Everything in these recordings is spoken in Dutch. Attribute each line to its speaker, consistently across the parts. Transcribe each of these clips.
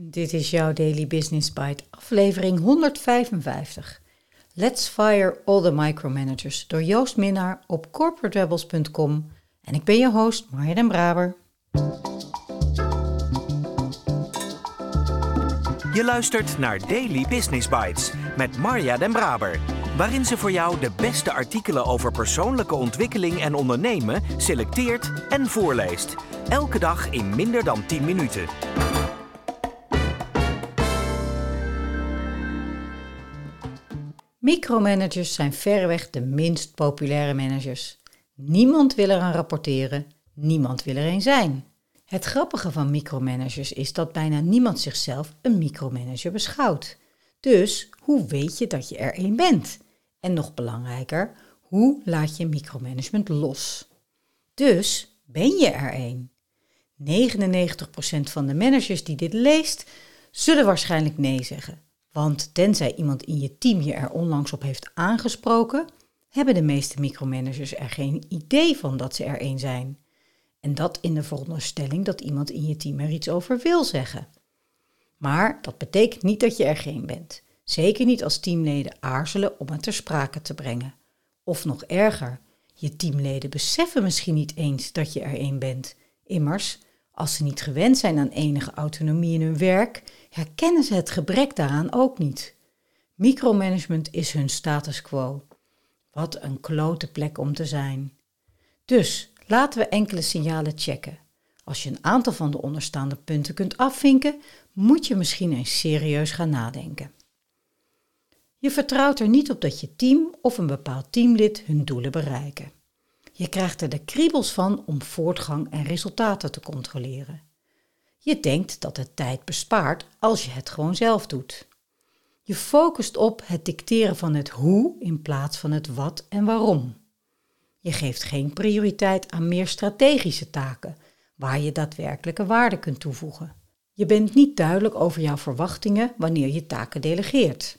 Speaker 1: Dit is jouw Daily Business Bite, aflevering 155. Let's Fire All the Micromanagers door Joost Minnaar op corporaterebels.com. En ik ben je host, Marja den Braber.
Speaker 2: Je luistert naar Daily Business Bites met Marja den Braber, waarin ze voor jou de beste artikelen over persoonlijke ontwikkeling en ondernemen selecteert en voorleest. Elke dag in minder dan 10 minuten.
Speaker 1: Micromanagers zijn verreweg de minst populaire managers. Niemand wil eraan rapporteren, niemand wil er een zijn. Het grappige van micromanagers is dat bijna niemand zichzelf een micromanager beschouwt. Dus hoe weet je dat je er een bent? En nog belangrijker, hoe laat je micromanagement los? Dus ben je er een? 99% van de managers die dit leest, zullen waarschijnlijk nee zeggen. Want tenzij iemand in je team je er onlangs op heeft aangesproken, hebben de meeste micromanagers er geen idee van dat ze er een zijn. En dat in de veronderstelling dat iemand in je team er iets over wil zeggen. Maar dat betekent niet dat je er geen bent. Zeker niet als teamleden aarzelen om het ter sprake te brengen. Of nog erger, je teamleden beseffen misschien niet eens dat je er een bent. Immers, als ze niet gewend zijn aan enige autonomie in hun werk, herkennen ze het gebrek daaraan ook niet. Micromanagement is hun status quo. Wat een klote plek om te zijn. Dus laten we enkele signalen checken. Als je een aantal van de onderstaande punten kunt afvinken, moet je misschien eens serieus gaan nadenken. Je vertrouwt er niet op dat je team of een bepaald teamlid hun doelen bereiken. Je krijgt er de kriebels van om voortgang en resultaten te controleren. Je denkt dat het tijd bespaart als je het gewoon zelf doet. Je focust op het dicteren van het hoe in plaats van het wat en waarom. Je geeft geen prioriteit aan meer strategische taken, waar je daadwerkelijke waarde kunt toevoegen. Je bent niet duidelijk over jouw verwachtingen wanneer je taken delegeert.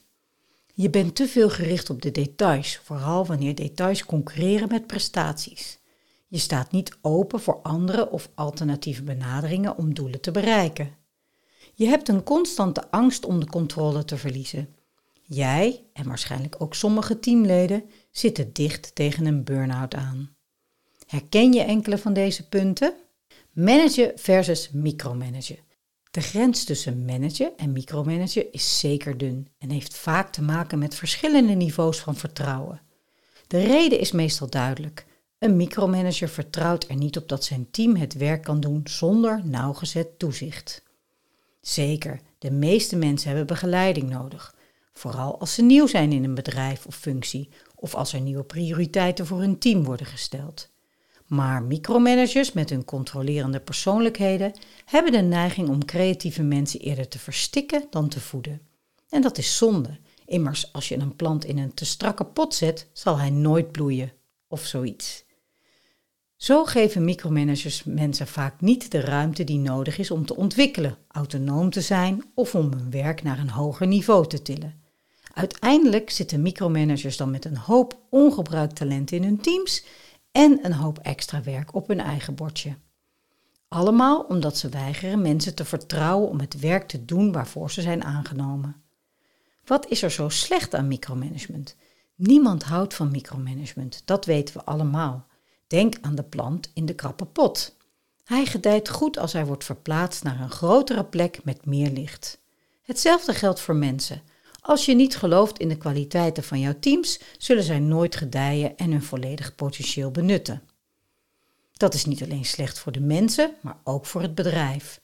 Speaker 1: Je bent te veel gericht op de details, vooral wanneer details concurreren met prestaties. Je staat niet open voor andere of alternatieve benaderingen om doelen te bereiken. Je hebt een constante angst om de controle te verliezen. Jij, en waarschijnlijk ook sommige teamleden, zitten dicht tegen een burn-out aan. Herken je enkele van deze punten? Managen versus micromanagen. De grens tussen managen en micromanagen is zeker dun en heeft vaak te maken met verschillende niveaus van vertrouwen. De reden is meestal duidelijk. Een micromanager vertrouwt er niet op dat zijn team het werk kan doen zonder nauwgezet toezicht. Zeker, de meeste mensen hebben begeleiding nodig, vooral als ze nieuw zijn in een bedrijf of functie of als er nieuwe prioriteiten voor hun team worden gesteld. Maar micromanagers met hun controlerende persoonlijkheden hebben de neiging om creatieve mensen eerder te verstikken dan te voeden. En dat is zonde. Immers, als je een plant in een te strakke pot zet, zal hij nooit bloeien of zoiets. Zo geven micromanagers mensen vaak niet de ruimte die nodig is om te ontwikkelen, autonoom te zijn of om hun werk naar een hoger niveau te tillen. Uiteindelijk zitten micromanagers dan met een hoop ongebruikt talent in hun teams en een hoop extra werk op hun eigen bordje. Allemaal omdat ze weigeren mensen te vertrouwen om het werk te doen waarvoor ze zijn aangenomen. Wat is er zo slecht aan micromanagement? Niemand houdt van micromanagement, dat weten we allemaal. Denk aan de plant in de krappe pot. Hij gedijt goed als hij wordt verplaatst naar een grotere plek met meer licht. Hetzelfde geldt voor mensen. Als je niet gelooft in de kwaliteiten van jouw teams, zullen zij nooit gedijen en hun volledig potentieel benutten. Dat is niet alleen slecht voor de mensen, maar ook voor het bedrijf.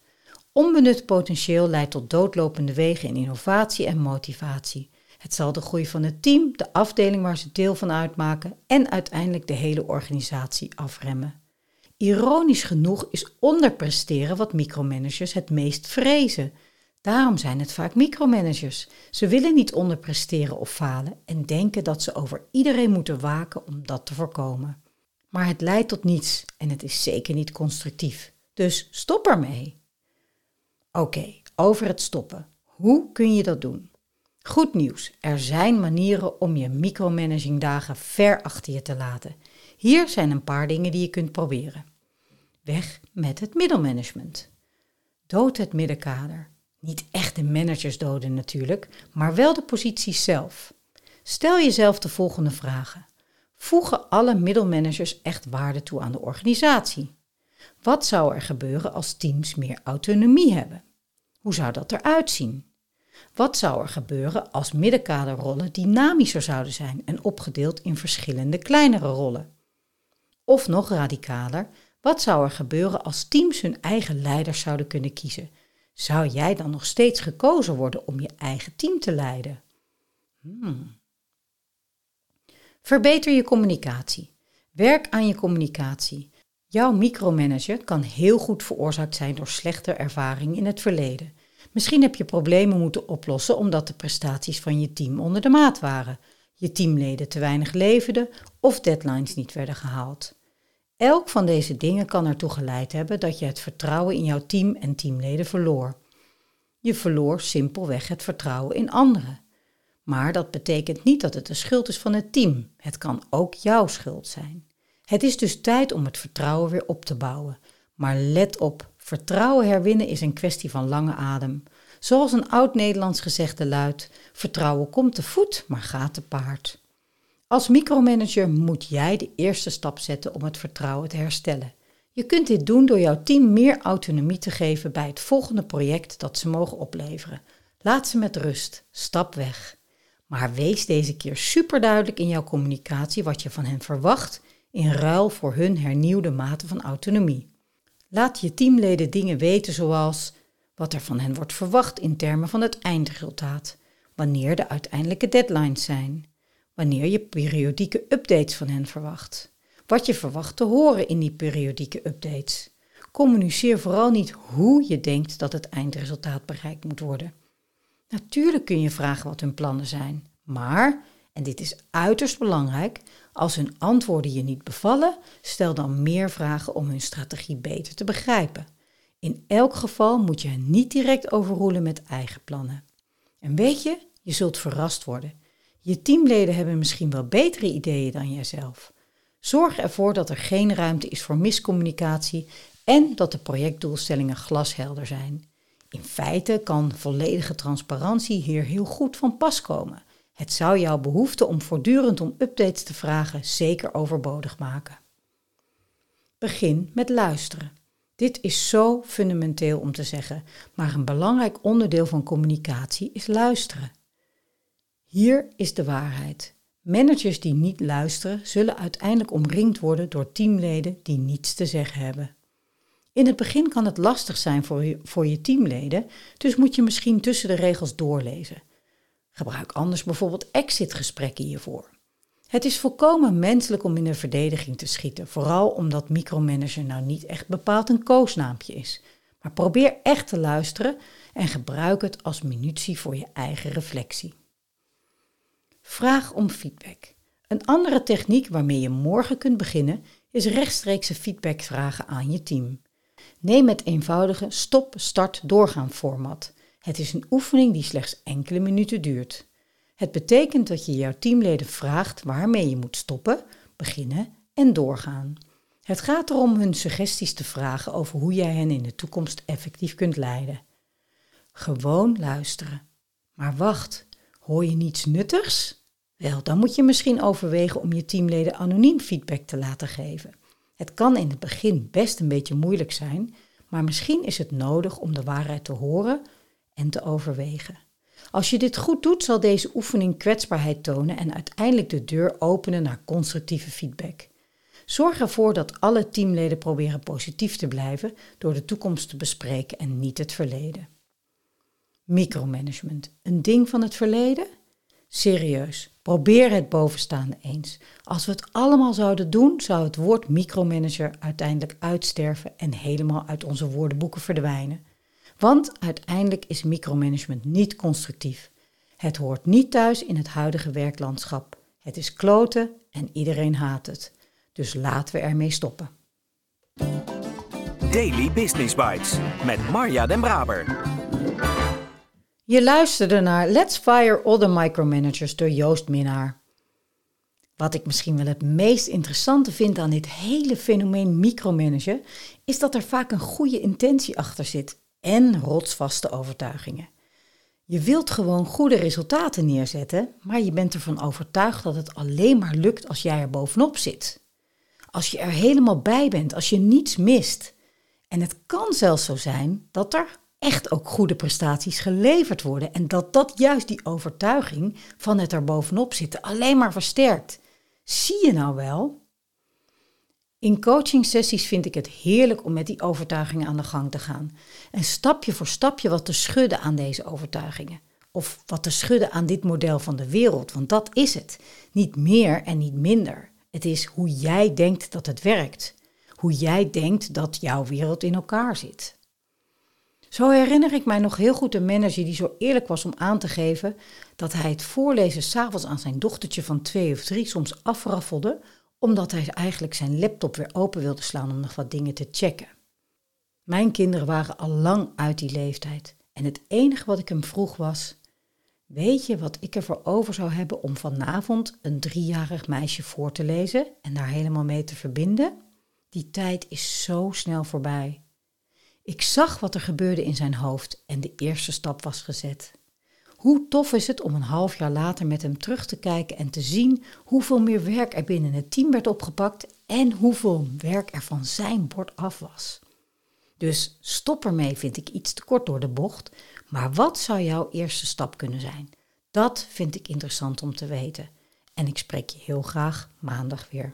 Speaker 1: Onbenut potentieel leidt tot doodlopende wegen in innovatie en motivatie. Het zal de groei van het team, de afdeling waar ze deel van uitmaken en uiteindelijk de hele organisatie afremmen. Ironisch genoeg is onderpresteren wat micromanagers het meest vrezen. Daarom zijn het vaak micromanagers. Ze willen niet onderpresteren of falen en denken dat ze over iedereen moeten waken om dat te voorkomen. Maar het leidt tot niets en het is zeker niet constructief. Dus stop ermee. Oké, over het stoppen. Hoe kun je dat doen? Goed nieuws, er zijn manieren om je micromanaging dagen ver achter je te laten. Hier zijn een paar dingen die je kunt proberen. Weg met het middelmanagement. Dood het middenkader. Niet echt de managers doden natuurlijk, maar wel de posities zelf. Stel jezelf de volgende vragen. Voegen alle middelmanagers echt waarde toe aan de organisatie? Wat zou er gebeuren als teams meer autonomie hebben? Hoe zou dat eruit zien? Wat zou er gebeuren als middenkaderrollen dynamischer zouden zijn en opgedeeld in verschillende kleinere rollen? Of nog radicaler, wat zou er gebeuren als teams hun eigen leiders zouden kunnen kiezen? Zou jij dan nog steeds gekozen worden om je eigen team te leiden? Hmm. Verbeter je communicatie. Werk aan je communicatie. Jouw micromanager kan heel goed veroorzaakt zijn door slechte ervaringen in het verleden. Misschien heb je problemen moeten oplossen omdat de prestaties van je team onder de maat waren, je teamleden te weinig leverden of deadlines niet werden gehaald. Elk van deze dingen kan ertoe geleid hebben dat je het vertrouwen in jouw team en teamleden verloor. Je verloor simpelweg het vertrouwen in anderen. Maar dat betekent niet dat het de schuld is van het team. Het kan ook jouw schuld zijn. Het is dus tijd om het vertrouwen weer op te bouwen. Maar let op, vertrouwen herwinnen is een kwestie van lange adem. Zoals een oud Nederlands gezegde luidt: vertrouwen komt te voet, maar gaat te paard. Als micromanager moet jij de eerste stap zetten om het vertrouwen te herstellen. Je kunt dit doen door jouw team meer autonomie te geven bij het volgende project dat ze mogen opleveren. Laat ze met rust, stap weg. Maar wees deze keer superduidelijk in jouw communicatie wat je van hen verwacht in ruil voor hun hernieuwde mate van autonomie. Laat je teamleden dingen weten zoals wat er van hen wordt verwacht in termen van het eindresultaat, wanneer de uiteindelijke deadlines zijn, wanneer je periodieke updates van hen verwacht, wat je verwacht te horen in die periodieke updates. Communiceer vooral niet hoe je denkt dat het eindresultaat bereikt moet worden. Natuurlijk kun je vragen wat hun plannen zijn, maar, en dit is uiterst belangrijk, als hun antwoorden je niet bevallen, stel dan meer vragen om hun strategie beter te begrijpen. In elk geval moet je hen niet direct overroelen met eigen plannen. En weet je, je zult verrast worden. Je teamleden hebben misschien wel betere ideeën dan jijzelf. Zorg ervoor dat er geen ruimte is voor miscommunicatie en dat de projectdoelstellingen glashelder zijn. In feite kan volledige transparantie hier heel goed van pas komen. Het zou jouw behoefte om voortdurend om updates te vragen zeker overbodig maken. Begin met luisteren. Dit is zo fundamenteel om te zeggen, maar een belangrijk onderdeel van communicatie is luisteren. Hier is de waarheid. Managers die niet luisteren, zullen uiteindelijk omringd worden door teamleden die niets te zeggen hebben. In het begin kan het lastig zijn voor je, voor je teamleden, dus moet je misschien tussen de regels doorlezen. Gebruik anders bijvoorbeeld exitgesprekken hiervoor. Het is volkomen menselijk om in de verdediging te schieten, vooral omdat micromanager nou niet echt bepaald een koosnaampje is. Maar probeer echt te luisteren en gebruik het als munitie voor je eigen reflectie. Vraag om feedback. Een andere techniek waarmee je morgen kunt beginnen is rechtstreekse feedback vragen aan je team. Neem het eenvoudige stop, start, doorgaan format. Het is een oefening die slechts enkele minuten duurt. Het betekent dat je jouw teamleden vraagt waarmee je moet stoppen, beginnen en doorgaan. Het gaat erom hun suggesties te vragen over hoe jij hen in de toekomst effectief kunt leiden. Gewoon luisteren. Maar wacht, hoor je niets nuttigs? Wel, dan moet je misschien overwegen om je teamleden anoniem feedback te laten geven. Het kan in het begin best een beetje moeilijk zijn, maar misschien is het nodig om de waarheid te horen en te overwegen. Als je dit goed doet, zal deze oefening kwetsbaarheid tonen en uiteindelijk de deur openen naar constructieve feedback. Zorg ervoor dat alle teamleden proberen positief te blijven door de toekomst te bespreken en niet het verleden. Micromanagement, een ding van het verleden? Serieus, probeer het bovenstaande eens. Als we het allemaal zouden doen, zou het woord micromanager uiteindelijk uitsterven en helemaal uit onze woordenboeken verdwijnen. Want uiteindelijk is micromanagement niet constructief. Het hoort niet thuis in het huidige werklandschap. Het is kloten en iedereen haat het. Dus laten we ermee stoppen.
Speaker 2: Daily Business Bites met Marja Den Braber.
Speaker 1: Je luisterde naar Let's Fire All the Micromanagers door Joost Minnaar. Wat ik misschien wel het meest interessante vind aan dit hele fenomeen micromanagen, is dat er vaak een goede intentie achter zit en rotsvaste overtuigingen. Je wilt gewoon goede resultaten neerzetten, maar je bent ervan overtuigd dat het alleen maar lukt als jij er bovenop zit. Als je er helemaal bij bent, als je niets mist. En het kan zelfs zo zijn dat er echt ook goede prestaties geleverd worden en dat dat juist die overtuiging van het er bovenop zitten alleen maar versterkt. Zie je nou wel? In coaching sessies vind ik het heerlijk om met die overtuigingen aan de gang te gaan. En stapje voor stapje wat te schudden aan deze overtuigingen. Of wat te schudden aan dit model van de wereld, want dat is het. Niet meer en niet minder. Het is hoe jij denkt dat het werkt. Hoe jij denkt dat jouw wereld in elkaar zit. Zo herinner ik mij nog heel goed een manager die zo eerlijk was om aan te geven dat hij het voorlezen s'avonds aan zijn dochtertje van twee of drie soms afraffelde omdat hij eigenlijk zijn laptop weer open wilde slaan om nog wat dingen te checken. Mijn kinderen waren al lang uit die leeftijd en het enige wat ik hem vroeg was: Weet je wat ik ervoor over zou hebben om vanavond een driejarig meisje voor te lezen en daar helemaal mee te verbinden? Die tijd is zo snel voorbij. Ik zag wat er gebeurde in zijn hoofd en de eerste stap was gezet. Hoe tof is het om een half jaar later met hem terug te kijken en te zien hoeveel meer werk er binnen het team werd opgepakt en hoeveel werk er van zijn bord af was. Dus stop ermee vind ik iets te kort door de bocht, maar wat zou jouw eerste stap kunnen zijn? Dat vind ik interessant om te weten. En ik spreek je heel graag maandag weer.